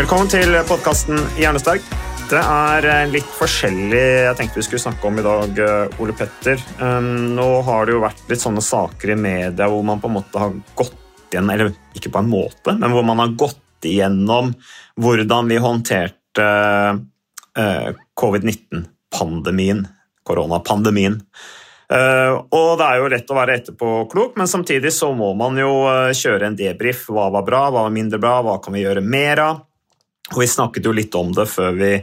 Velkommen til podkasten Hjernesterk. Det er eh, litt forskjellig jeg tenkte vi skulle snakke om i dag, eh, Ole Petter. Um, Nå har det jo vært litt sånne saker i media hvor man på en måte har gått igjen, eller ikke på en måte, men hvor man har gått igjennom hvordan vi håndterte eh, covid-19-pandemien, koronapandemien. Og det er jo lett å være etterpåklok, men samtidig så må man jo kjøre en debrief. Hva var bra, hva var mindre bra, hva kan vi gjøre mer av? Og Vi snakket jo litt om det før vi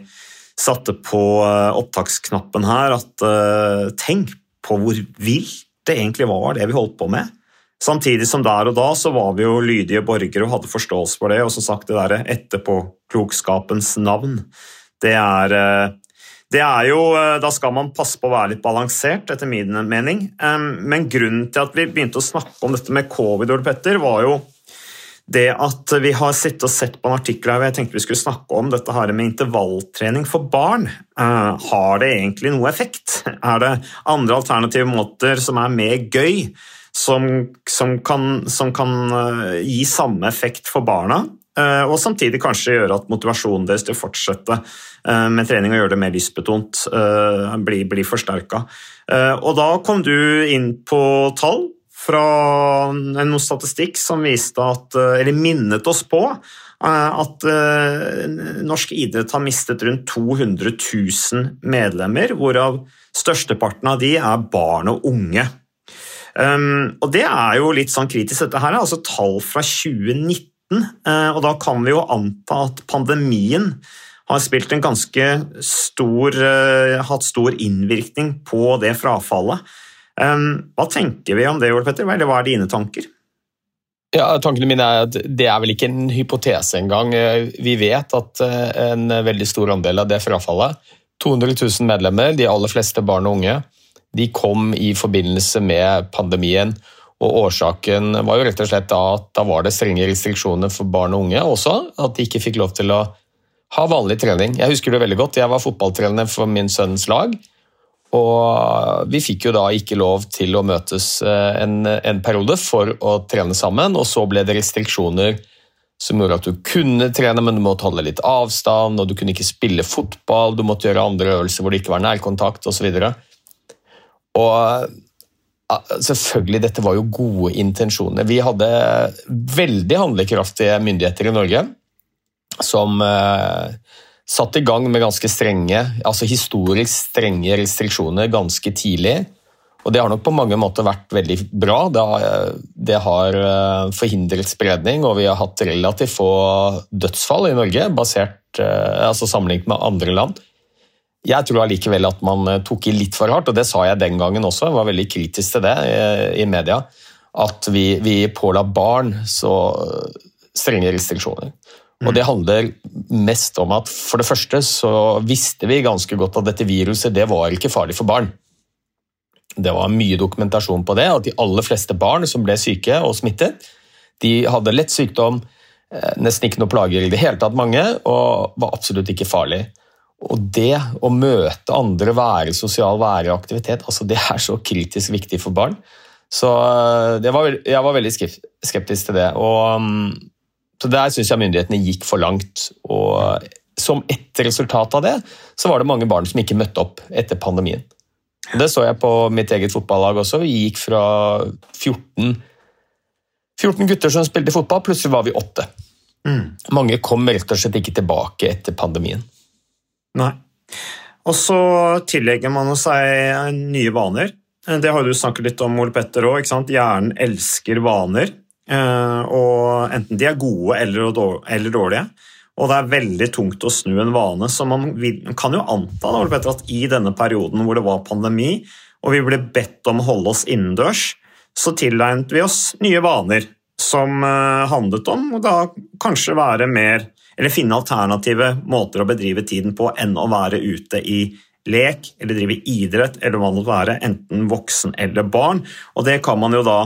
satte på eh, opptaksknappen her, at uh, tenk på hvor vilt det egentlig var, det vi holdt på med. Samtidig som der og da så var vi jo lydige borgere og hadde forståelse for det. Og som sagt, det derre etterpåklokskapens navn, det er uh, det er jo, Da skal man passe på å være litt balansert, etter min mening. Men grunnen til at vi begynte å snakke om dette med covid, Ole Petter, var jo det at vi har sett og sett på en artikkel her, hvor jeg tenkte vi skulle snakke om dette her med intervalltrening for barn. Uh, har det egentlig noe effekt? Er det andre alternative måter som er mer gøy, som, som kan, som kan uh, gi samme effekt for barna? Uh, og samtidig kanskje gjøre at motivasjonen deres til å fortsette med trening og gjøre det mer lystbetont blir, blir forsterka. Og da kom du inn på tall fra noen statistikk som viste at, eller minnet oss på at norsk idrett har mistet rundt 200 000 medlemmer, hvorav størsteparten av de er barn og unge. Og Det er jo litt sånn kritisk. Dette her er altså tall fra 2019, og da kan vi jo anta at pandemien har spilt en ganske stor, hatt stor innvirkning på det frafallet. Hva tenker vi om det, Ole Petter? Hva er dine tanker? Ja, Tankene mine er at Det er vel ikke en hypotese engang. Vi vet at en veldig stor andel av det frafallet, 200 000 medlemmer, de aller fleste barn og unge, de kom i forbindelse med pandemien. Og Årsaken var jo rett og slett da at da var det strenge restriksjoner for barn og unge også. At de ikke fikk lov til å ha vanlig trening. Jeg husker det veldig godt. Jeg var fotballtrener for min sønns lag. Og vi fikk jo da ikke lov til å møtes en, en, periode for å trene sammen, og så ble det restriksjoner som gjorde at du kunne trene, men du måtte holde litt avstand, og du kunne ikke spille fotball, du måtte gjøre andre øvelser hvor det ikke var nærkontakt osv. Og, og selvfølgelig, dette var jo gode intensjoner. Vi hadde veldig handlekraftige myndigheter i Norge som eh, satt i gang med ganske strenge, altså historisk strenge restriksjoner ganske tidlig. Og Det har nok på mange måter vært veldig bra. Det har, det har forhindret spredning, og vi har hatt relativt få dødsfall i Norge, basert, altså sammenlignet med andre land. Jeg tror allikevel at man tok i litt for hardt, og det sa jeg den gangen også. Jeg var veldig kritisk til det i media. At vi, vi påla barn så strenge restriksjoner. Og Det handler mest om at for det første så visste vi ganske godt at dette viruset det var ikke farlig for barn. Det var mye dokumentasjon på det, at de aller fleste barn som ble syke og smittet, de hadde lett sykdom, nesten ikke noe plager i det hele tatt, mange, og var absolutt ikke farlig. Og det å møte andre, være sosial, være i aktivitet, altså det er så kritisk viktig for barn. Så var, jeg var veldig skeptisk til det. og så Der syns jeg myndighetene gikk for langt. og som et resultat av det, så var det mange barn som ikke møtte opp etter pandemien. Det så jeg på mitt eget fotballag også. Vi gikk fra 14, 14 gutter som spilte fotball, plutselig var vi åtte. Mange kom rett og slett ikke tilbake etter pandemien. Nei. Og så tillegger man seg nye vaner. Det har du snakket litt om, Ole Petter, òg. Hjernen elsker vaner. Eh, og enten de er gode eller dårlige. Og det er veldig tungt å snu en vane, så man kan jo anta Ole at i denne perioden hvor det var pandemi, og vi ble bedt om å holde oss innendørs, så tilegnet vi oss nye vaner som eh, handlet om å da kanskje være mer Eller finne alternative måter å bedrive tiden på enn å være ute i lek eller drive idrett eller hva det måtte være, enten voksen eller barn. Og det kan man jo da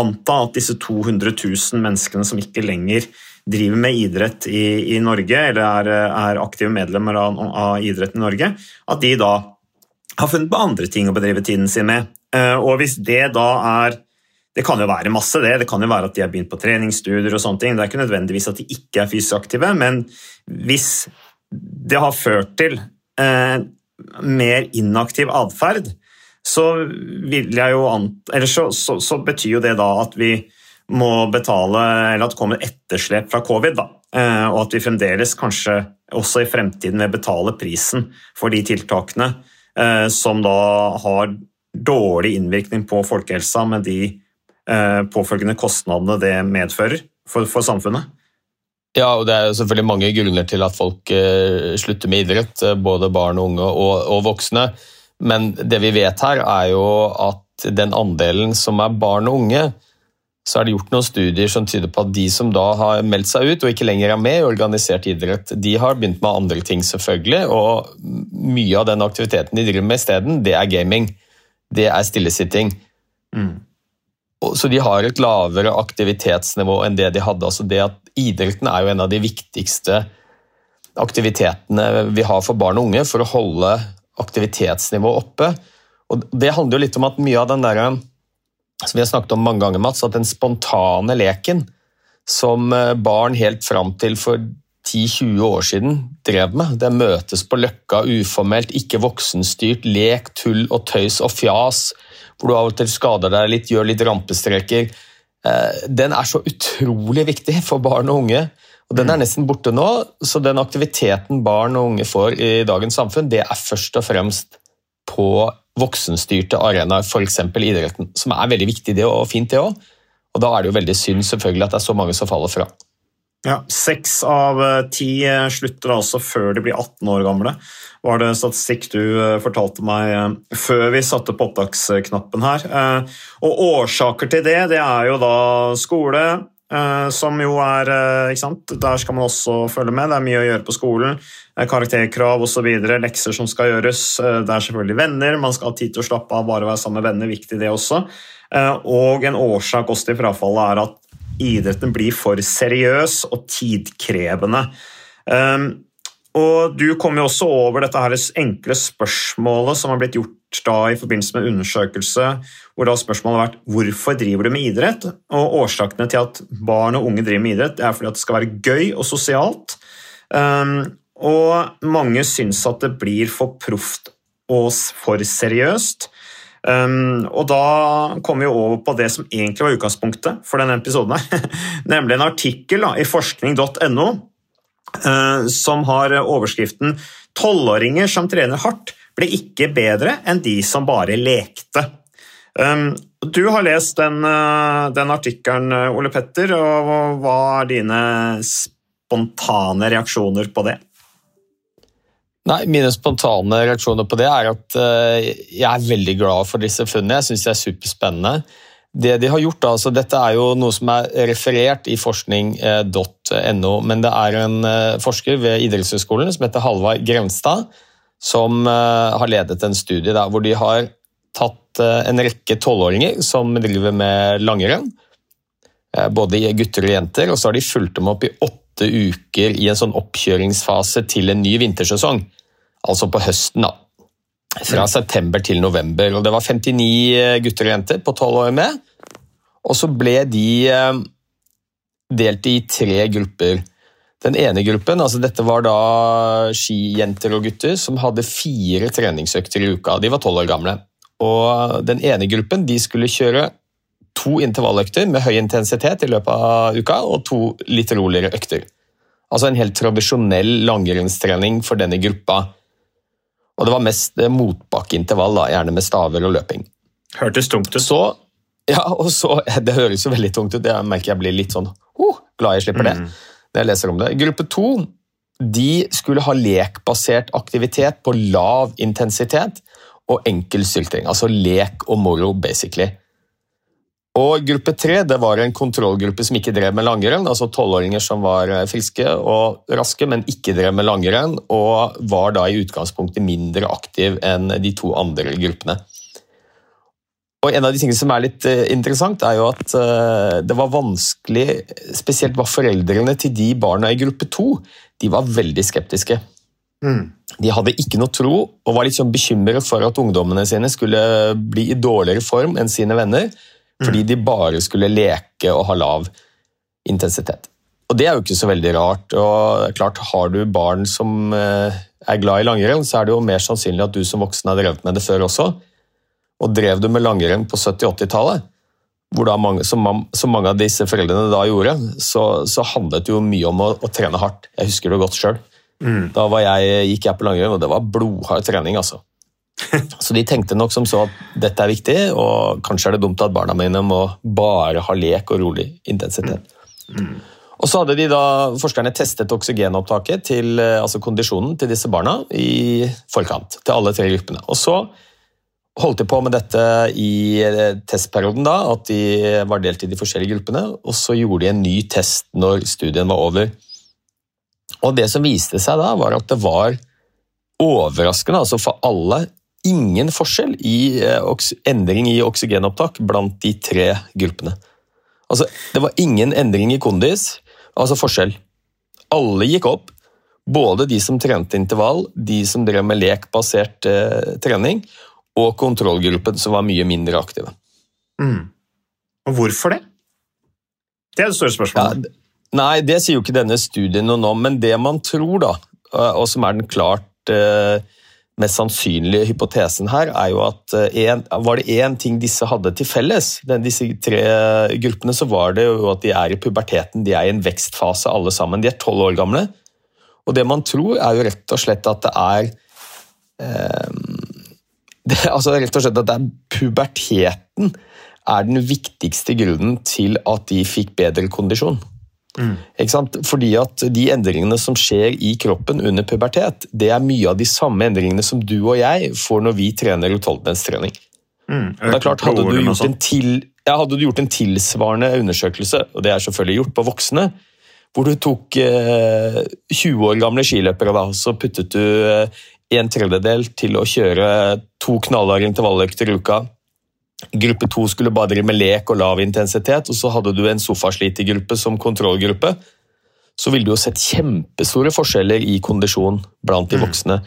anta at disse 200 000 menneskene som ikke lenger driver med idrett i, i Norge, eller er, er, aktive medlemmer av, av idretten i Norge, at de da har funnet på andre ting å bedrive tiden sin med. Eh, og hvis det da er Det kan jo være masse, det. Det kan jo være at de har begynt på treningsstudier og sånne ting. Det er ikke nødvendigvis at de ikke er fysisk aktive, men hvis det har ført til eh, mer inaktiv atferd, så vil jeg jo Eller så, så, så, betyr jo det da at vi må betale Eller at det kommer etterslep fra covid, da. Eh, og at vi fremdeles kanskje også i fremtiden vil betale prisen for de tiltakene eh, som da har dårlig innvirkning på folkehelsa med de eh, påfølgende kostnadene det medfører for, for samfunnet. Ja, og Det er selvfølgelig mange grunner til at folk slutter med idrett, både barn og unge og, og, voksne. Men det vi vet her, er jo at den andelen som er barn og unge, så er det gjort noen studier som tyder på at de som da har meldt seg ut og ikke lenger er med i organisert idrett, de har begynt med andre ting, selvfølgelig. Og mye av den aktiviteten de driver med isteden, det er gaming. Det er stillesitting. Mm. Så de har et lavere aktivitetsnivå enn det de hadde. Altså det at idretten er jo en av de viktigste aktivitetene vi har for barn og unge for å holde aktivitetsnivået oppe. Og Det handler jo litt om at mye av den der, som vi har snakket om mange ganger, Mats, at den spontane leken som eh, barn helt fram til for 10-20 år siden drev med. Det møtes på løkka uformelt, ikke voksenstyrt, lek, tull og tøys og fjas, hvor du av og til skader deg litt, gjør litt rampestreker. Eh, den er så utrolig viktig for barn og unge. Og Den er mm. nesten borte nå, så den aktiviteten barn og unge får i dagens samfunn, det er først og fremst på voksenstyrte arenaer, f.eks. idretten, som er veldig viktig det og fint, det òg. Og da er det jo veldig synd selvfølgelig at det er så mange som faller fra. Ja, Seks av eh, ti eh, slutter altså før de blir 18 år gamle, var det statistikk du fortalte meg før vi satte på opptaksknappen her. Og Årsaker til det det er jo da skole, som jo er ikke sant? Der skal man også følge med. Det er mye å gjøre på skolen. Karakterkrav osv. Lekser som skal gjøres. Det er selvfølgelig venner. Man skal ha tid til å slappe av, bare være sammen med venner. Viktig, det også. Og en årsak også til frafallet er at idretten blir for seriøs og tidkrevende. Og Du kom jo også over dette her enkle spørsmålet som har blitt gjort da i forbindelse med undersøkelse, hvor da spørsmålet har vært hvorfor driver du med idrett? Og Årsakene til at barn og unge driver med idrett, er fordi at det skal være gøy og sosialt. Um, og mange syns at det blir for proft og for seriøst. Um, og da kommer vi over på det som egentlig var utgangspunktet for denne episoden, her, nemlig en artikkel da, i forskning.no uh, som har overskriften 'Tolvåringer som trener hardt, ble ikke bedre enn de som bare lekte'. Um, du har lest den, uh, den artikkelen, Ole Petter, og hva er dine spontane reaksjoner på det? Nei, Mine spontane reaksjoner på det er at uh, jeg er veldig glad for disse funnene. Jeg syns de er superspennende. Det de har gjort, altså, Dette er jo noe som er referert i forskning.no, men det er en uh, forsker ved idrettshøyskolen som heter Halvard Grenstad, som uh, har ledet en studie der hvor de har tatt en rekke tolvåringer som driver med langrenn, både gutter og jenter, og så har de fulgt dem opp i åtte uker i en sånn oppkjøringsfase til en ny vintersesong. Altså på høsten, da. Fra september til november. Og det var 59 eh, gutter og jenter på 12 år med. Og så ble de eh, delt i tre grupper. Den ene gruppen, altså dette var da skijenter og gutter, som hadde fire treningsøkter i uka. De var tolv år gamle. Og den ene gruppen de skulle kjøre to intervalløkter med høy intensitet i løpet av uka, og to litt roligere økter. Altså en helt tradisjonell langrennstrening for denne gruppa. Og det var mest motbakkeintervall, da, gjerne med staver og løping. Hørtes tungt ut. Så, ja, og så, Det høres jo veldig tungt ut, jeg merker jeg blir litt sånn oh, glad jeg slipper det. Mm. Når jeg leser om det. Gruppe to de skulle ha lekbasert aktivitet på lav intensitet og enkel sylting. Altså lek og moro, basically. Og gruppe tre det var en kontrollgruppe som ikke drev med langrenn. altså Tolvåringer som var eh, friske og raske, men ikke drev med langrenn. Og var da i utgangspunktet mindre aktiv enn de to andre gruppene. Og En av de tingene som er litt eh, interessant, er jo at eh, det var vanskelig Spesielt var foreldrene til de barna i gruppe to de var veldig skeptiske. Mm. De hadde ikke noe tro og var litt sånn bekymret for at ungdommene sine skulle bli i dårligere form enn sine venner, fordi de bare skulle leke og ha lav intensitet. Og Det er jo ikke så veldig rart. og klart Har du barn som eh, er glad i langrenn, så er det jo mer sannsynlig at du som voksen har drevet med det før også. Og drev du med langrenn på 70-80-tallet, hvor mange, som, man- som mange av disse foreldrene da gjorde, så, så handlet det jo mye om å, å trene hardt. Jeg husker det godt sjøl. Da var jeg, gikk jeg på langrenn, og det var blodhard trening. altså. Så de tenkte nok som så at dette er viktig, og kanskje er det dumt at barna mine må bare ha lek og rolig intensitet. Og så hadde de da, Forskerne testet oksygenopptaket, til, eh, altså kondisjonen til disse barna, i forkant. Til alle tre gruppene. Og så holdt de på med dette i eh, testperioden, da, at de var delt i de forskjellige gruppene. Og så gjorde de en ny test når studien var over. Og det som viste seg da, var at det var overraskende, altså for alle, ingen forskjell i eh, endring i oksygenopptak blant de tre gruppene. Altså, det var ingen endring i kondis, altså forskjell. Alle gikk opp, både de som trente intervall, de som drev med lekbasert eh, trening, og kontrollgruppen som var mye mindre aktive. Mm. Og hvorfor det? Det er det store spørsmålet. Ja, nei, det sier jo ikke denne studien noe om, men det man tror, da, og som er den klart mest sannsynlige hypotesen her, er jo at en, var det én ting disse hadde til felles, den, disse tre gruppene, så var det jo at de er i puberteten, de er i en vekstfase alle sammen. De er tolv år gamle. Og det man tror, er jo rett og slett at det er eh, det, altså rett og slett at det er puberteten er den viktigste grunnen til at de fikk bedre kondisjon. Sant? Fordi at de endringene som skjer i kroppen under pubertet, det er mye av de samme endringene som du og jeg får når vi trener utholdenhetstrening. Mm. Det er klart, hadde du, gjort en til, ja, hadde du gjort en tilsvarende undersøkelse, og det er selvfølgelig gjort på voksne, hvor du tok eh, 20 år gamle skiløpere, da, så puttet du eh, en tredjedel til å kjøre to knallharde intervalløkter i uka. Gruppe to skulle bare drive med lek og lav intensitet, og så hadde du en sofaslitergruppe som kontrollgruppe. Så ville du jo sett kjempestore forskjeller i kondisjon blant de voksne.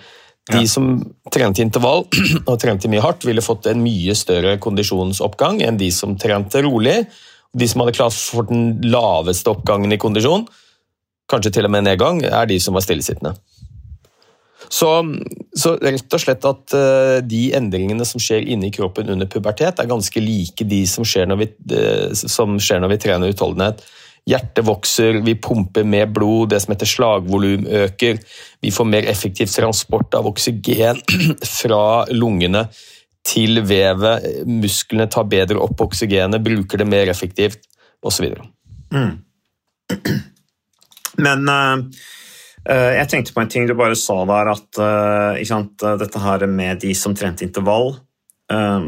De som trente intervall og trente mye hardt, ville fått en mye større kondisjonsoppgang enn de som trente rolig. De som hadde klart for den laveste oppgangen i kondisjon, kanskje til og med nedgang, er de som var stillesittende. Så, så rett og slett at eh, de endringene som skjer inni kroppen under pubertet, er ganske like de som skjer når vi, eh, skjer når vi trener utholdenhet. Hjertet vokser, vi pumper mer blod, det som heter slagvolum øker. Vi får mer effektiv transport av oksygen fra lungene til vevet. Musklene tar bedre opp oksygenet, bruker det mer effektivt, osv. Men uh jeg tenkte på en ting du bare sa der, at eh, sant, eh, dette her med de som trente intervall, eh,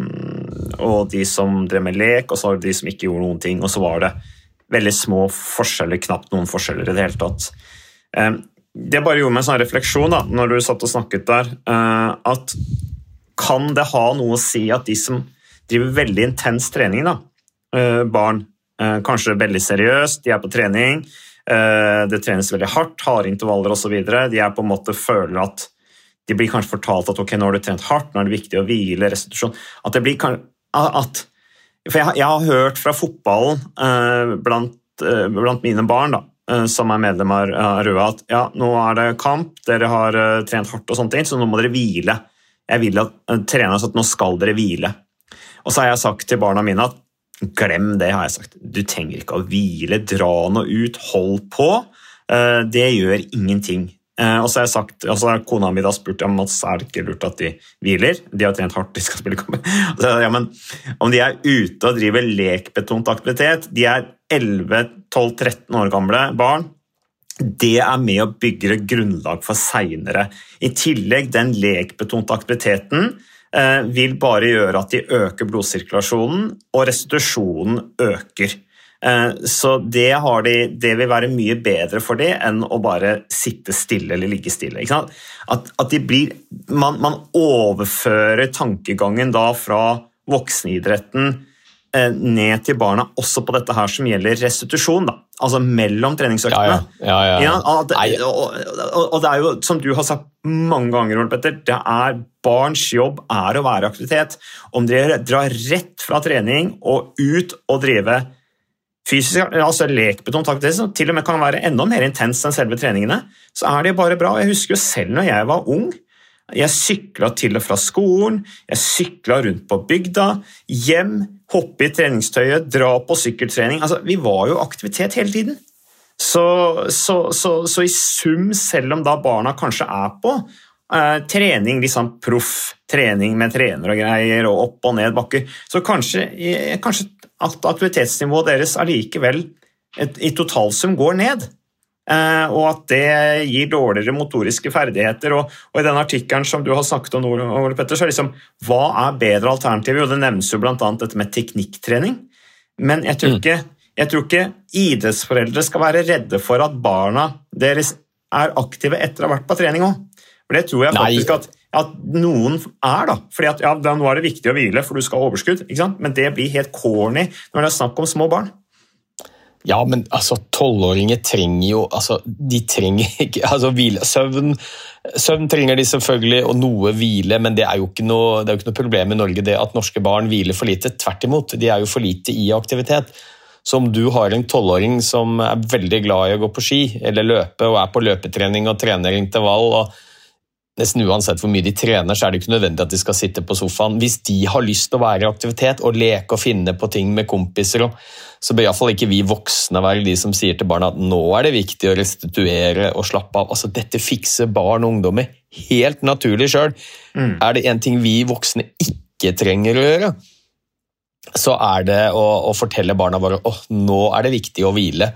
og de som drev med lek, og så var det de som ikke gjorde noen ting, og så var det veldig små forskjeller, knapt noen forskjeller i det hele tatt. Eh, det bare gjorde meg en sånn refleksjon da, når du satt og snakket der, eh, at kan det ha noe å si at de som driver veldig intens trening, da, eh, barn, eh, kanskje veldig seriøst, de er på trening, eh, det trenes veldig hardt, harde intervaller osv., de er på en måte føler at de blir kanskje fortalt at ok, nå har du trent hardt, nå er det viktig å hvile, restitusjon At det blir at For jeg, jeg har hørt fra fotballen eh, blant, eh, blant mine barn da, eh, som er medlem av Røa, at ja, nå er det kamp, dere har eh, trent hardt, og sånne ting, så nå må dere hvile. Jeg vil at eh, treneren at nå skal dere hvile. Og så har jeg sagt til barna mine at glem det, har jeg sagt. Du trenger ikke å hvile, dra nå ut, hold på. Eh, Det gjør ingenting. Eh, Og så har jeg sagt, og så har kona mi da spurt om er det ikke lurt at de hviler. De har trent hardt, de skal spille kamp. Ja, om de er ute og driver lekbetont aktivitet, de er 11-12-13 år gamle barn, det er med å bygge grunnlag for seinere. I tillegg, den lekbetonte aktiviteten vil bare gjøre at de øker blodsirkulasjonen, og restitusjonen øker. Eh, Så det, de, det vil være mye bedre for dem enn å bare sitte stille eller ligge stille. At, at blir, man, man overfører tankegangen da fra voksenidretten eh, ned til barna også på dette her som gjelder restitusjon. da. Altså mellom treningsøktene. Ja, ja. Ja, og, og det er jo, som du har sagt mange ganger, Ole Petter, det er barns jobb er å være aktivitet. Om dere drar rett fra trening og ut og drive fysisk, altså lekbetont aktivitet, som til og med kan være enda mer intens enn selve treningene, så er det bare bra. Jeg husker jo selv når jeg var ung. Jeg sykla til og fra skolen, jeg sykla rundt på bygda, hjem, hoppe i treningstøyet, dra på sykkeltrening. Altså, vi var jo aktivitet hele tiden. Så, så, så, så i sum, selv om da barna kanskje er på eh, trening, liksom proff trening med trener og greier, og opp og ned bakker, så kanskje, eh, kanskje at aktivitetsnivået deres allikevel i totalsum går ned. Eh, og at det gir dårligere motoriske ferdigheter. Og, og i den artikkelen som du har snakket om, Ole Petter, så er liksom, hva er bedre alternativer? Jo, det nevnes jo bl.a. dette med teknikktrening. Men jeg tror, ikke, jeg tror ikke idrettsforeldre skal være redde for at barna deres er aktive etter å ha vært på trening òg. For det tror jeg faktisk at, at noen er, da. Fordi at ja, nå er det viktig å hvile, for du skal ha overskudd. Men det blir helt corny når det er snakk om små barn. Ja, men altså, tolvåringer trenger jo altså, De trenger ikke altså, hvile. Søvn, søvn trenger de selvfølgelig, og noe hvile, men det er jo ikke noe, jo ikke noe problem i Norge det at norske barn hviler for lite. Tvert imot, de er jo for lite i aktivitet. Så om du har en tolvåring som er veldig glad i å gå på ski eller løpe, og er på løpetrening og trener intervall og Nesten uansett hvor mye de trener, så er det ikke nødvendig at de skal sitte på sofaen. Hvis de har lyst til å være i aktivitet og leke og finne på ting med kompiser, så bør iallfall ikke vi voksne være de som sier til barna at nå er det viktig å restituere og slappe av. Altså, dette fikser barn og ungdommer helt naturlig sjøl. Er det en ting vi voksne ikke trenger å gjøre, så er det å, å fortelle barna våre at nå er det viktig å hvile.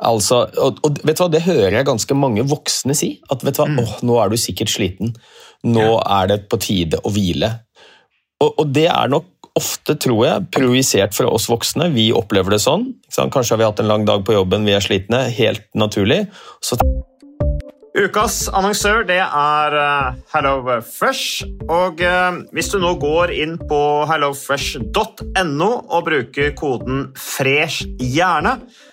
Altså, og, og vet du hva, Det hører jeg ganske mange voksne si. At vet du hva, åh, nå er du sikkert sliten. Nå er det på tide å hvile. Og, og det er nok ofte, tror jeg, projisert fra oss voksne. Vi opplever det sånn. Kanskje har vi hatt en lang dag på jobben, vi er slitne. Helt naturlig. Så Ukas annonsør det er eh, HelloFresh. Og eh, hvis du nå går inn på hellofresh.no og bruker koden 'fresh hjerne',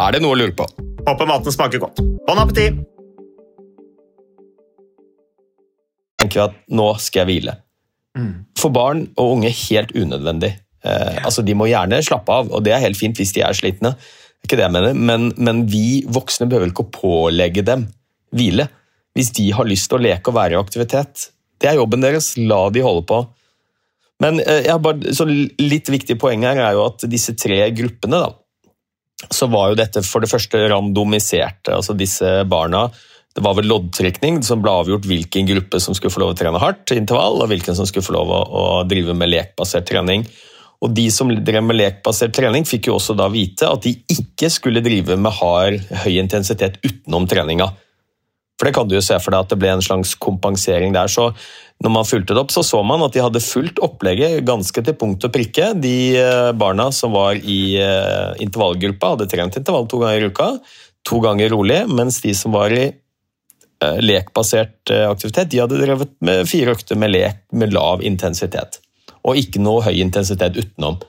Er det noe å lure på? Håper maten smaker godt. Bon appétit! tenker at nå skal jeg hvile. For barn og unge helt unødvendig. Eh, altså De må gjerne slappe av, og det er helt fint hvis de er slitne. Ikke det jeg mener, men, men vi voksne behøver ikke å pålegge dem hvile. Hvis de har lyst til å leke og være i aktivitet. Det er jobben deres, la de holde på. Men eh, jeg har bare, så litt viktig poeng her er jo at disse tre gruppene, da, så var jo dette for det første randomiserte. altså Disse barna det var vel loddtrekning som ble avgjort hvilken gruppe som skulle få lov å trene hardt, intervall, og hvilken som skulle få lov å, å drive med lekbasert trening. Og De som drev med lekbasert trening, fikk jo også da vite at de ikke skulle drive med hard, høy intensitet utenom treninga. For det kan du jo se for deg at det ble en slags kompensering der. Så når man fulgte det opp, så så man at de hadde fulgt opplegget ganske til punkt og prikke. De eh, barna som var i eh, intervallgruppa, hadde trent intervall to ganger i uka. To ganger rolig, mens de som var i eh, lekbasert aktivitet, de hadde drevet med fire økter med lek med lav intensitet. Og ikke noe høy intensitet utenom.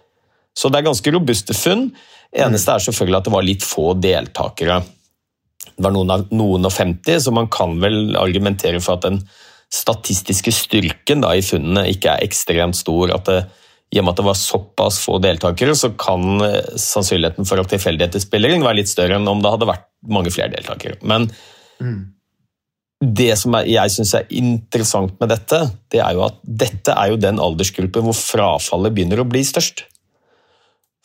Så det er ganske robuste funn. Eneste er selvfølgelig at det var litt få deltakere. Det var noen, av, noen og 50, så man kan vel argumentere for at den statistiske styrken da, i funnene ikke er ekstremt stor. at det, I og med at det var såpass få deltakere, så kan eh, sannsynligheten for at tilfeldigheter spiller inn være litt større enn om det hadde vært mange flere deltakere. Men det som jeg syns er interessant med dette, det er jo at dette er jo den aldersgruppen hvor frafallet begynner å bli størst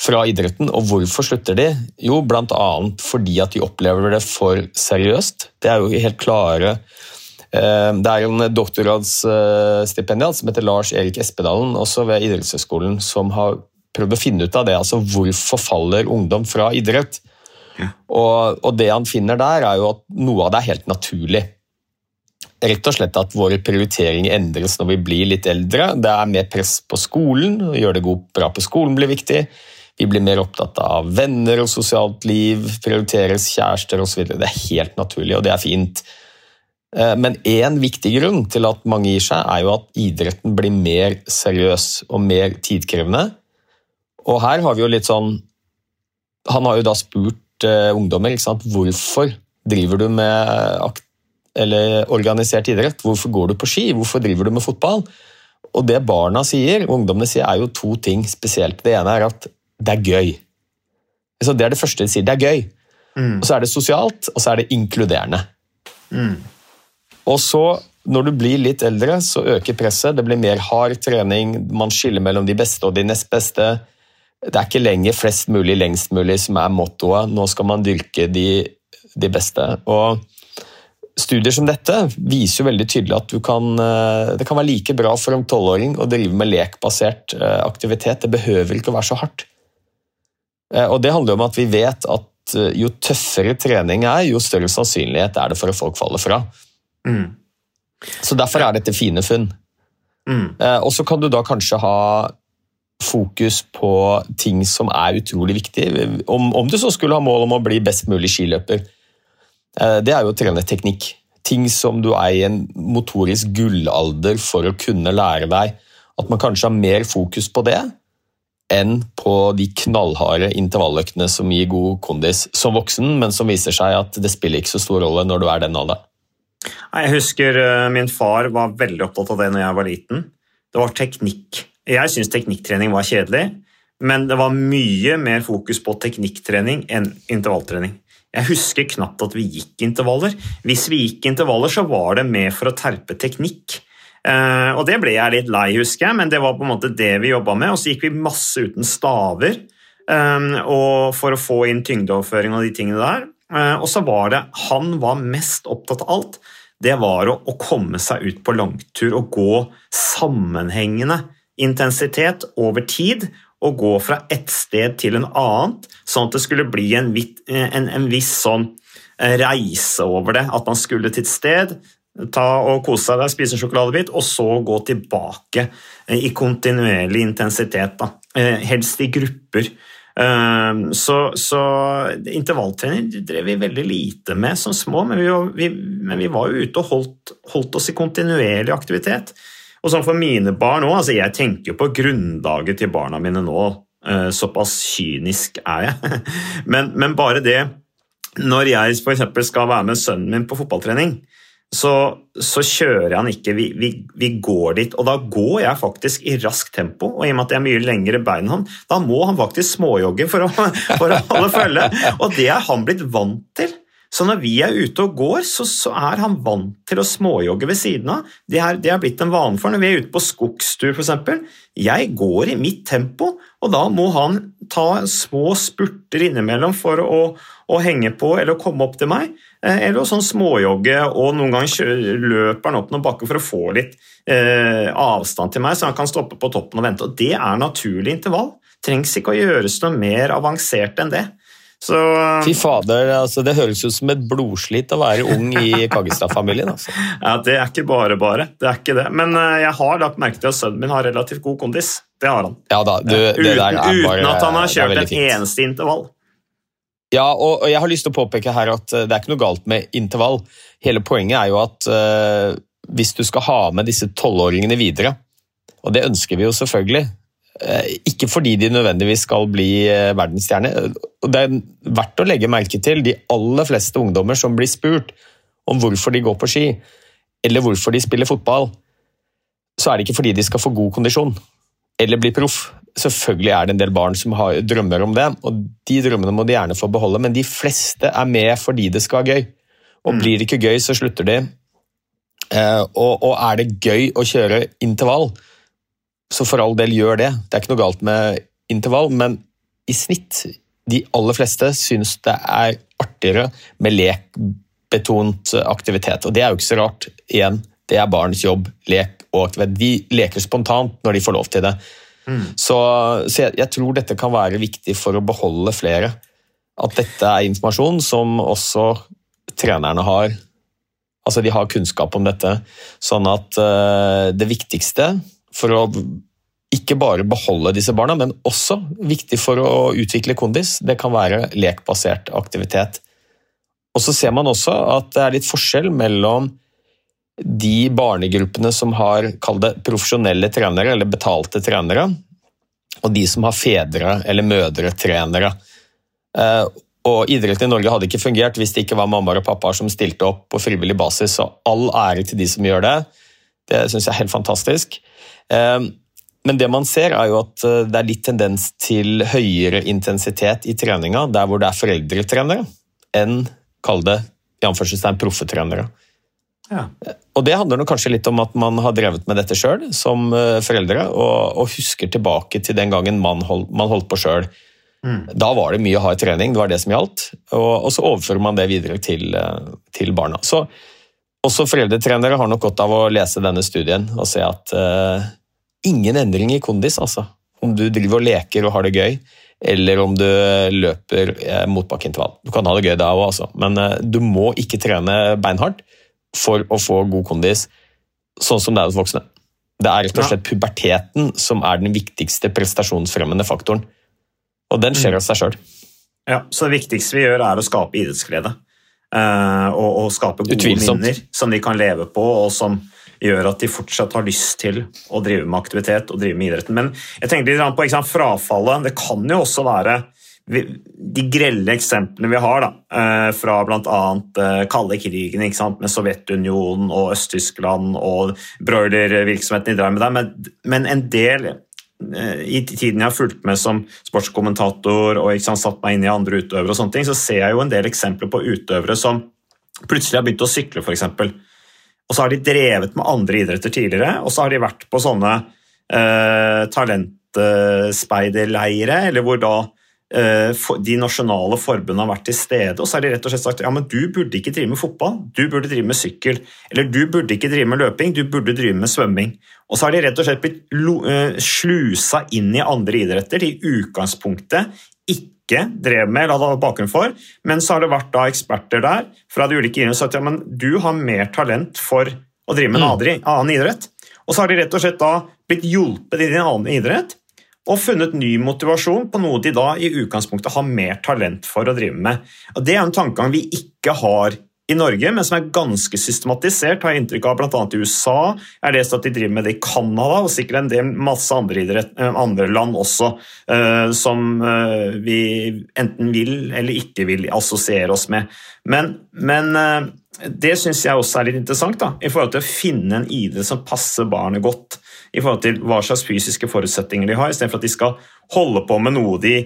fra idretten. Og hvorfor slutter de? Jo, bl.a. fordi at de opplever det for seriøst. Det er jo helt klare eh, Det er en doktorgradsstipendiat som heter Lars Erik Espedalen, også ved Idrettshøgskolen, som har prøvd å finne ut av det. altså Hvorfor faller ungdom fra idrett? Og, og det han finner der, er jo at noe av det er helt naturlig. Rett og slett at våre prioriteringer endres når vi blir litt eldre. Det er mer press på skolen, å gjøre det god, bra på skolen blir viktig. Vi blir mer opptatt av venner og sosialt liv, prioriteres kjærester osv. Det er helt naturlig, og det er fint. Eh, Men én viktig grunn til at mange gir seg, er jo at idretten blir mer seriøs og mer tidkrevende. Og her har vi jo litt sånn Han har jo da spurt eh, ungdommer ikke sant? hvorfor driver du med eller organisert idrett. Hvorfor går du på ski? Hvorfor driver du med fotball? Og det barna sier, ungdommene sier, er jo to ting spesielt. Det ene er at det er gøy. Så det er det første de sier. Det er gøy. Og så er det sosialt, og så er det inkluderende. Og så, når du blir litt eldre, så øker presset. Det blir mer hard trening. Man skiller mellom de beste og de nest beste. Det er ikke lenger flest mulig, lengst mulig som er mottoet. Nå skal man dyrke de, de beste. Og Studier som dette viser jo veldig tydelig at du kan, eh, det kan være like bra for en tolvåring å drive med lekbasert eh, aktivitet. Det behøver ikke å være så hardt. Eh, Og Det handler om at vi vet at eh, jo tøffere trening er, jo større sannsynlighet er det for at folk faller fra. Mm. Så Derfor er dette fine funn. Mm. Eh, Og så kan du da kanskje ha fokus på ting som er utrolig viktig. Om, om du så skulle ha mål om å bli best mulig skiløper, det er jo å trene teknikk. Ting som du er i en motorisk gullalder for å kunne lære deg. At man kanskje har mer fokus på det enn på de knallharde intervalløktene som gir god kondis som voksen, men som viser seg at det spiller ikke så stor rolle når du er den alderen. Jeg husker uh, min far var veldig opptatt av det når jeg var liten. Det var teknikk. Jeg syns teknikktrening var kjedelig, men det var mye mer fokus på teknikktrening enn intervalltrening. Jeg husker knapt at vi gikk intervaller. Hvis vi gikk intervaller, så var det med for å terpe teknikk. Uh, og det ble jeg litt lei, husker jeg, men det var på en måte det vi jobba med. Og så gikk vi masse uten staver um, for å få inn tyngdeoverføring og de tingene der. Uh, og så var det Han var mest opptatt av alt. Det var å, å komme seg ut på langtur og gå sammenhengende intensitet over tid og gå fra ett sted til en annet, sånn at det skulle bli en, en, en viss sånn reise over det. At man skulle til et sted, ta og kose der, spise en sjokoladebit, og så gå tilbake i kontinuerlig intensitet. Da. Eh, helst i grupper. Eh, så, så intervalltrening drev vi veldig lite med som små, men vi var, vi, men vi var jo ute og holdt, holdt oss i kontinuerlig aktivitet. Og sånn for mine barn òg, altså jeg tenker jo på grunnlaget til barna mine nå. Eh, såpass kynisk er jeg. Men, men bare det Når jeg f.eks. skal være med sønnen min på fotballtrening, så, så kjører han ikke, vi, vi, vi, går dit. Og da går jeg faktisk i raskt tempo, og i og med at jeg er mye lengre bein enn han, da må han faktisk småjogge for å, for å holde følge. Og det er han blitt vant til. Så når vi er ute og går, så, så er han vant til å småjogge ved siden av. Det er, det er blitt en vane for Når vi er ute på skogstur, f.eks. Jeg går i mitt tempo, og da må han ta små spurter innimellom for å, å henge på eller komme opp til meg. Eh, eller å sånn småjogge, og noen ganger løper han opp noen bakker for å få litt eh, avstand til meg, så han kan stoppe på toppen og vente. Og Det er naturlig intervall. Trengs ikke å gjøres noe mer avansert enn det. Så, Fy fader, altså, Det høres ut som et blodslit å være ung i Kaggestad-familien. Altså. ja, Det er ikke bare bare. det er ikke det. Men uh, jeg har lagt merke til at sønnen min har relativt god kondis. Det har han. Ja da, du, uten, bare, uten, at han har kjørt en eneste intervall. Ja, og, jeg har lyst til å påpeke her at uh, det er ikke noe galt med intervall. Hele poenget er jo at uh, hvis du skal ha med disse tolvåringene videre, og det ønsker vi jo selvfølgelig, uh, ikke fordi de nødvendigvis skal bli uh, verdensstjerne. Det er verdt å legge merke til de aller fleste ungdommer som blir spurt om hvorfor de går på ski, eller hvorfor de spiller fotball, så er det ikke fordi de skal få god kondisjon eller bli proff. Selvfølgelig er det en del barn som har drømmer om det, og de drømmene må de gjerne få beholde, men de fleste er med fordi det skal være gøy. Og mm. blir det ikke gøy, så slutter de. Eh, og er det gøy å kjøre intervall, så for all del gjør det. Det er ikke noe galt med intervall, men i snitt, de aller fleste syns det er artigere med lekbetont aktivitet. Og det er jo ikke så rart. Igjen, det er barns jobb. Lek og aktivitet. De leker spontant når de får lov til det. Mm. Så, så jeg, jeg, tror dette kan være viktig for å beholde flere. At dette er informasjon som også trenerne har. Altså De har kunnskap om dette. Sånn at uh, det viktigste for å ikke bare beholde disse barna, men også viktig for å utvikle kondis. Det kan være lekbasert aktivitet. Og så ser man også at det er litt forskjell mellom de barnegruppene som har det profesjonelle trenere, eller betalte trenere, og de som har fedre- eller mødretrenere. Eh, og Idretten i Norge hadde ikke fungert hvis det ikke var mammaer og pappaer som stilte opp på frivillig basis, så all ære til de som gjør det. Det syns jeg er helt fantastisk. Ehm, men det man ser, er jo at eh, det er litt tendens til høyere intensitet i treninga der hvor det er foreldretrenere, enn kall det proffetrenere. Ja. Og Det handler nok kanskje litt om at man har drevet med dette sjøl som eh, foreldre, og, og, husker tilbake til den gangen man, hold, man holdt på sjøl. Mm. Da var det mye hard trening, det var det som gjaldt, og, og så overfører man det videre til, eh, til barna. Så også foreldretrenere har nok godt av å lese denne studien og se at uh, ingen endring i kondis, altså. Om du driver og leker og har det gøy, eller om du løper uh, motbakkeintervall. Du kan ha det gøy da òg, altså. men uh, du må ikke trene beinhardt for å få god kondis, sånn som det er hos voksne. Det er rett og slett puberteten som er den viktigste prestasjonsfremmende faktoren. Og den Mm. skjer av seg sjøl. Ja, så det viktigste vi gjør er å skape idrettsglede. Uh, og, og skape gode Utvilsomt. minner som de kan leve på, og som gjør at de fortsatt har lyst til å drive med aktivitet og drive med idretten. Men jeg tenkte litt på sant, frafallet. Det kan jo også være de grelle eksemplene vi har da, eh, fra bl.a. Eh, kalde krigen ikke sant, med Sovjetunionen og Øst-Tyskland og broilervirksomheten de drev med der, men, men en del eh, i tiden jeg har fulgt med som sportskommentator og sant, satt meg inn i andre utøvere, og sånne ting, så ser jeg jo en del eksempler på utøvere som plutselig har begynt å sykle, f.eks. Og så har de drevet med andre idretter tidligere, og så har de vært på sånne eh, talentspeiderleire, eller hvor da de nasjonale forbundene har vært til stede, og så har de rett og slett sagt ja, men du burde ikke drive med fotball, du burde drive med sykkel. Eller du burde ikke drive med løping, du burde drive med svømming. Og så har de rett og slett blitt eh, slusa inn i andre idretter de i utgangspunktet ikke drev med eller hadde bakgrunn for, men så har det vært da eksperter der fra de ulike idrettene som har sagt ja, men du har mer talent for å drive med en annen- annen idrett. Og så har de rett og slett da blitt hjulpet inn i en annen idrett og funnet ny motivasjon på noe de da i utgangspunktet har mer talent for å drive med. Og Det er en tankegang vi ikke har i Norge, men som er ganske systematisert, har jeg inntrykk av bl.a. i USA. Jeg har lest at de driver med det i Canada, og sikkert en del masse andre, idrett, eh, andre land også, uh, som uh, vi enten vil eller ikke vil assosiere oss med. Men, men uh, det syns jeg også er litt interessant, da, i forhold til å finne en idrett som passer barnet godt. I forhold til hva slags fysiske forutsetninger de har, istedenfor at de skal holde på med noe de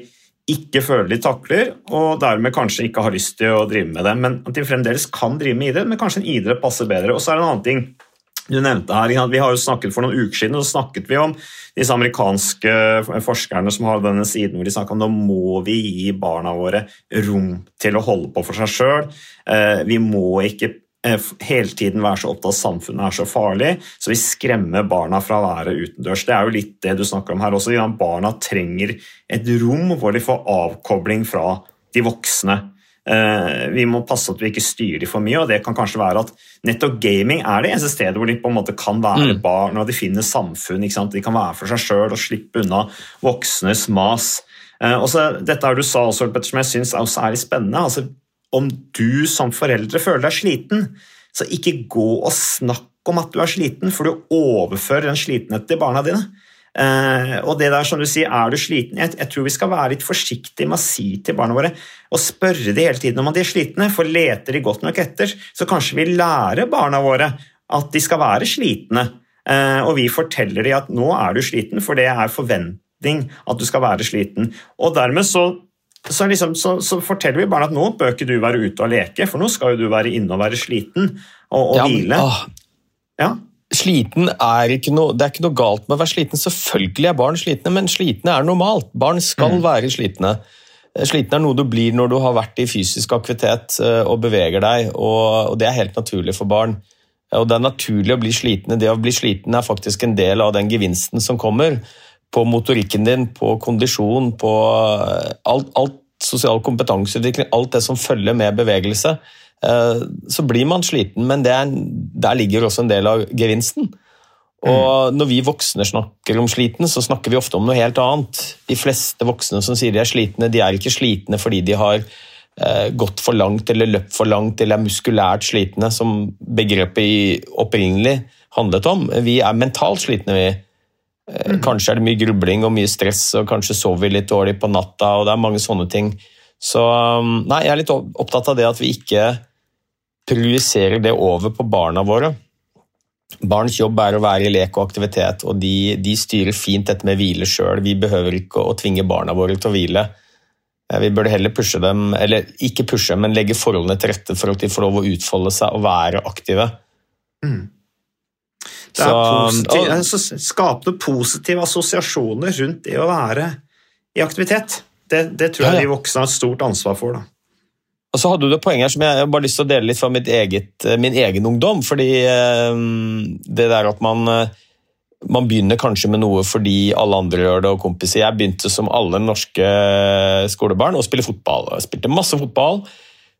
ikke føler de takler, og dermed kanskje ikke har lyst til å drive med det. Men at de fremdeles kan drive med idrett, men kanskje en idrett passer bedre. Og så er det en annen ting du nevnte her. Vi har jo snakket For noen uker siden så snakket vi om disse amerikanske forskerne som har denne siden hvor de snakker om nå må vi gi barna våre rom til å holde på for seg sjøl. Vi må ikke eh, hele tiden være så opptatt av at samfunnet er så farlig, så vi skremmer barna fra å være utendørs. Det er jo litt det du snakker om her også. Barna trenger et rom hvor de får avkobling fra de voksne. Eh, Vi må passe at vi ikke styrer dem for mye, og det kan kanskje være at nettopp gaming er det eneste stedet hvor de på en måte kan være barn og de finner samfunn. ikke sant? De kan være for seg sjøl og slippe unna voksnes mas. Også, Og så Dette her du sa også, Petter, som jeg syns er litt spennende. altså Om du som foreldre føler deg sliten, så ikke gå og snakk om at du er sliten, for du overfører den slitenheten til barna dine. Uh, og det der som du sier, er du sliten? Jeg, jeg tror vi skal være litt forsiktige med å si til barna våre og spørre de hele tiden om de er slitne, for leter de godt nok etter, så kanskje vi lærer barna våre at de skal være slitne. Uh, og vi forteller dem at nå er du sliten, for det er forventning at du skal være sliten. Og dermed så så, liksom, så, så forteller vi barna at nå bør ikke du være ute og leke, for nå skal jo du være inne og være sliten og, og Ja, hvile. Men, Ja. sliten er ikke noe, Det er ikke noe galt med å være sliten. Selvfølgelig er barn slitne, men slitne er normalt. Barn skal være slitne. Eh, Sliten er noe du blir når du har vært i fysisk aktivitet eh, og beveger deg, og, og det er helt naturlig for barn. Og Det er naturlig å bli slitne. Det å bli sliten er faktisk en del av den gevinsten som kommer på motorikken din, på kondisjon, på eh, alt, alt sosial kompetanseutvikling, alt det som følger med bevegelse. Eh, Så blir man sliten, men det er, der ligger også en del av gevinsten. Og når vi voksne snakker om sliten, så snakker vi ofte om noe helt annet. De fleste voksne som sier de er slitne, de er ikke slitne fordi de har eh, gått for langt eller løpt for langt eller er muskulært slitne, som begrepet opprinnelig handlet om. Vi er mentalt slitne, vi. Eh, Kanskje er det mye grubling og mye stress, og kanskje sover vi litt dårlig på natta, og det er mange sånne ting. Så um, nei, jeg er litt opptatt av det at vi ikke prioriserer det over på barna våre. Barns jobb er å være i lek og aktivitet, og de, de styrer fint dette med hvile sjøl. Vi behøver ikke å tvinge barna våre til å hvile. Eh, Vi burde heller pushe dem, eller ikke pushe, men legge forholdene til rette for at de får lov å utfolde seg og være aktive. Det er Så- positiv, og- altså, skape positive assosiasjoner rundt det å være i aktivitet. Det, det tror jeg ja. de voksne har et stort ansvar for. Da. Og så hadde du et poeng her som jeg bare lyst til å dele litt fra mitt eget, eh, min egen ungdom. fordi eh, det der at man, eh, man begynner kanskje med noe fordi alle andre gjør det, og kompiser. Jeg begynte som alle norske skolebarn å spille fotball. Jeg spilte masse fotball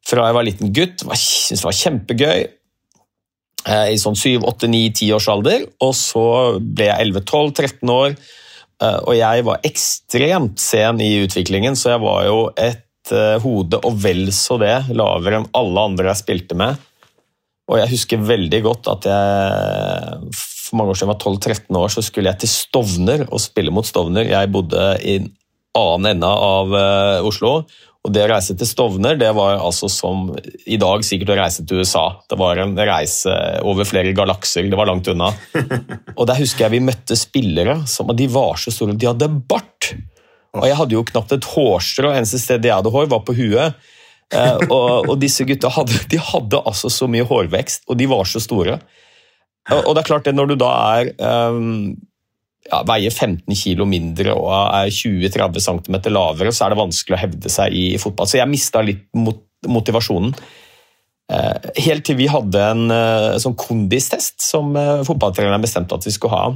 fra jeg var liten gutt. Jeg Syntes det var kjempegøy. Eh, i sånn 7, 8, 9, 10 års alder. Og så ble jeg 11, 12, 13 år, eh, og jeg var ekstremt sen i utviklingen, så jeg var jo et eh, hode og vel så det lavere enn alle andre jeg spilte med. Og jeg husker veldig godt at jeg for mange år siden jeg var 12-13 år, så skulle jeg til Stovner og spille mot Stovner. Jeg bodde i en annen ende av Oslo. Og det å reise til Stovner det var altså som i dag sikkert å reise til USA. Det var en reise over flere galakser. Det var langt unna. Og der husker jeg vi møtte spillere som de var så store. De hadde bart! Og jeg hadde jo knapt et hårstrå. Eneste sted jeg hadde hår, var på huet. Uh, og, og, disse gutta hadde, de hadde altså så mye hårvekst, og de var så store. Og det er klart det Når du da er um, ja, veier 15 kg mindre og er 20-30 cm lavere, så er det vanskelig å hevde seg i fotball. Så jeg mista litt mot motivasjonen. Uh, helt til vi hadde en uh, sånn kondistest som uh, fotballtreneren bestemte at vi skulle ha.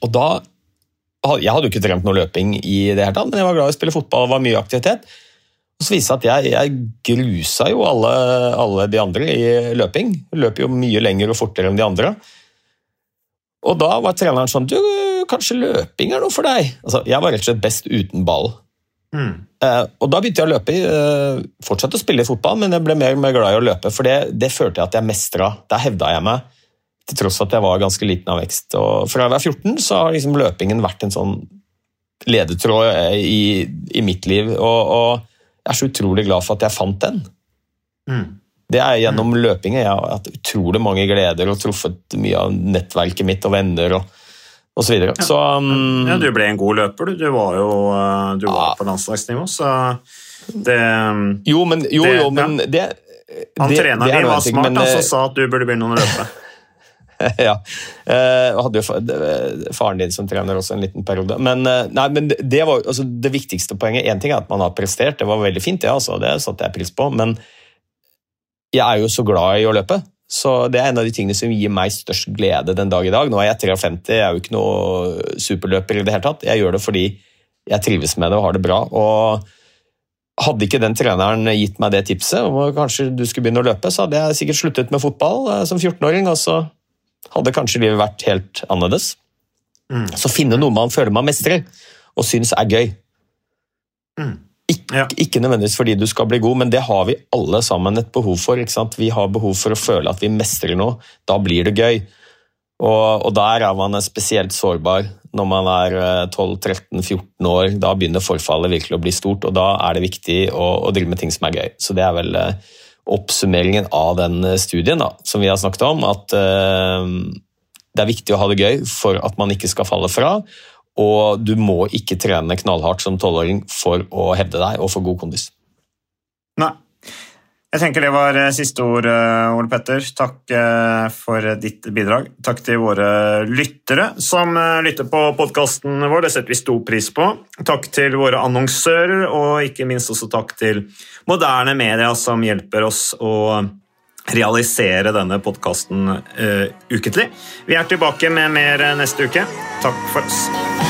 Og da Jeg hadde jo ikke trent noe løping, i det hele tatt, men jeg var glad i å spille fotball og var mye aktivitet. Og så viste det seg at jeg, jeg grusa jo alle, alle, de andre i løping. Løp jo mye lenger og fortere enn de andre. Og da var treneren sånn Du, kanskje løping er noe for deg? Altså, jeg var rett og slett best uten ball. Mm. Uh, og da begynte jeg å løpe. Uh, fortsatte å spille fotball, men jeg ble mer og mer glad i å løpe. For det, det følte jeg at jeg mestra. Der hevda jeg meg, til tross for at jeg var ganske liten av vekst. Og fra jeg var 14, så har liksom løpingen vært en sånn ledetråd i, i mitt liv. og, og jeg er så utrolig glad for at jeg fant den. Mm. Det er Gjennom løpinga. jeg har hatt utrolig mange gleder og truffet mye av nettverket mitt og venner. og og så videre. Ja. Så, um, ja, du ble en god løper, du. Du var jo uh, du var på landslagsnivå, så det um, Jo, men, jo, det, jo, men det, Han treneren din var smart, men, altså, sa at du burde begynne å løpe. ja. Jeg eh, hadde jo faren din som trener også en liten periode. Men, eh, nei, men det var altså, det viktigste poenget. Én ting er at man har prestert, det var veldig fint, det, altså, det satte jeg pris på. Men jeg er jo så glad i å løpe. Så det er en av de tingene som gir meg størst glede den dag i dag. Nå er jeg 53, jeg er jo ikke noe superløper i det hele tatt. Jeg gjør det fordi jeg trives med det og har det bra. og hadde ikke den treneren gitt meg det tipset om at kanskje du skulle begynne å løpe, så hadde jeg sikkert sluttet med fotball eh, som 14-åring. og så hadde kanskje livet vært helt annerledes. Mm. Så finne noe man føler man mestrer og syns er gøy. Mm. Ja. Ikke nødvendigvis fordi du skal bli god, men det har vi alle sammen et behov for. Vi har behov for å føle at vi mestrer noe. Da blir det gøy. Og, og der er man spesielt sårbar når man er 12-13-14 eh, år. Da begynner forfallet virkelig å bli stort, og da er det viktig å, å drive med ting som er gøy. Så det er vel uh, oppsummeringen av den eh, studien da, som vi har snakket om. At uh, det er viktig å ha det gøy for at man ikke skal falle fra. Og du må ikke trene knallhardt som tolvåring for å hevde deg og få god kondis. Nei. Jeg tenker det var eh, siste ord, eh, Ole Petter. Takk eh, for ditt bidrag. Takk til våre lyttere som lytter på podkasten vår. Det setter vi stor pris på. Takk til våre annonsører, og ikke minst også takk til moderne media som hjelper oss å realisere denne podkasten ukentlig. Vi er tilbake med mer neste uke. Takk for oss.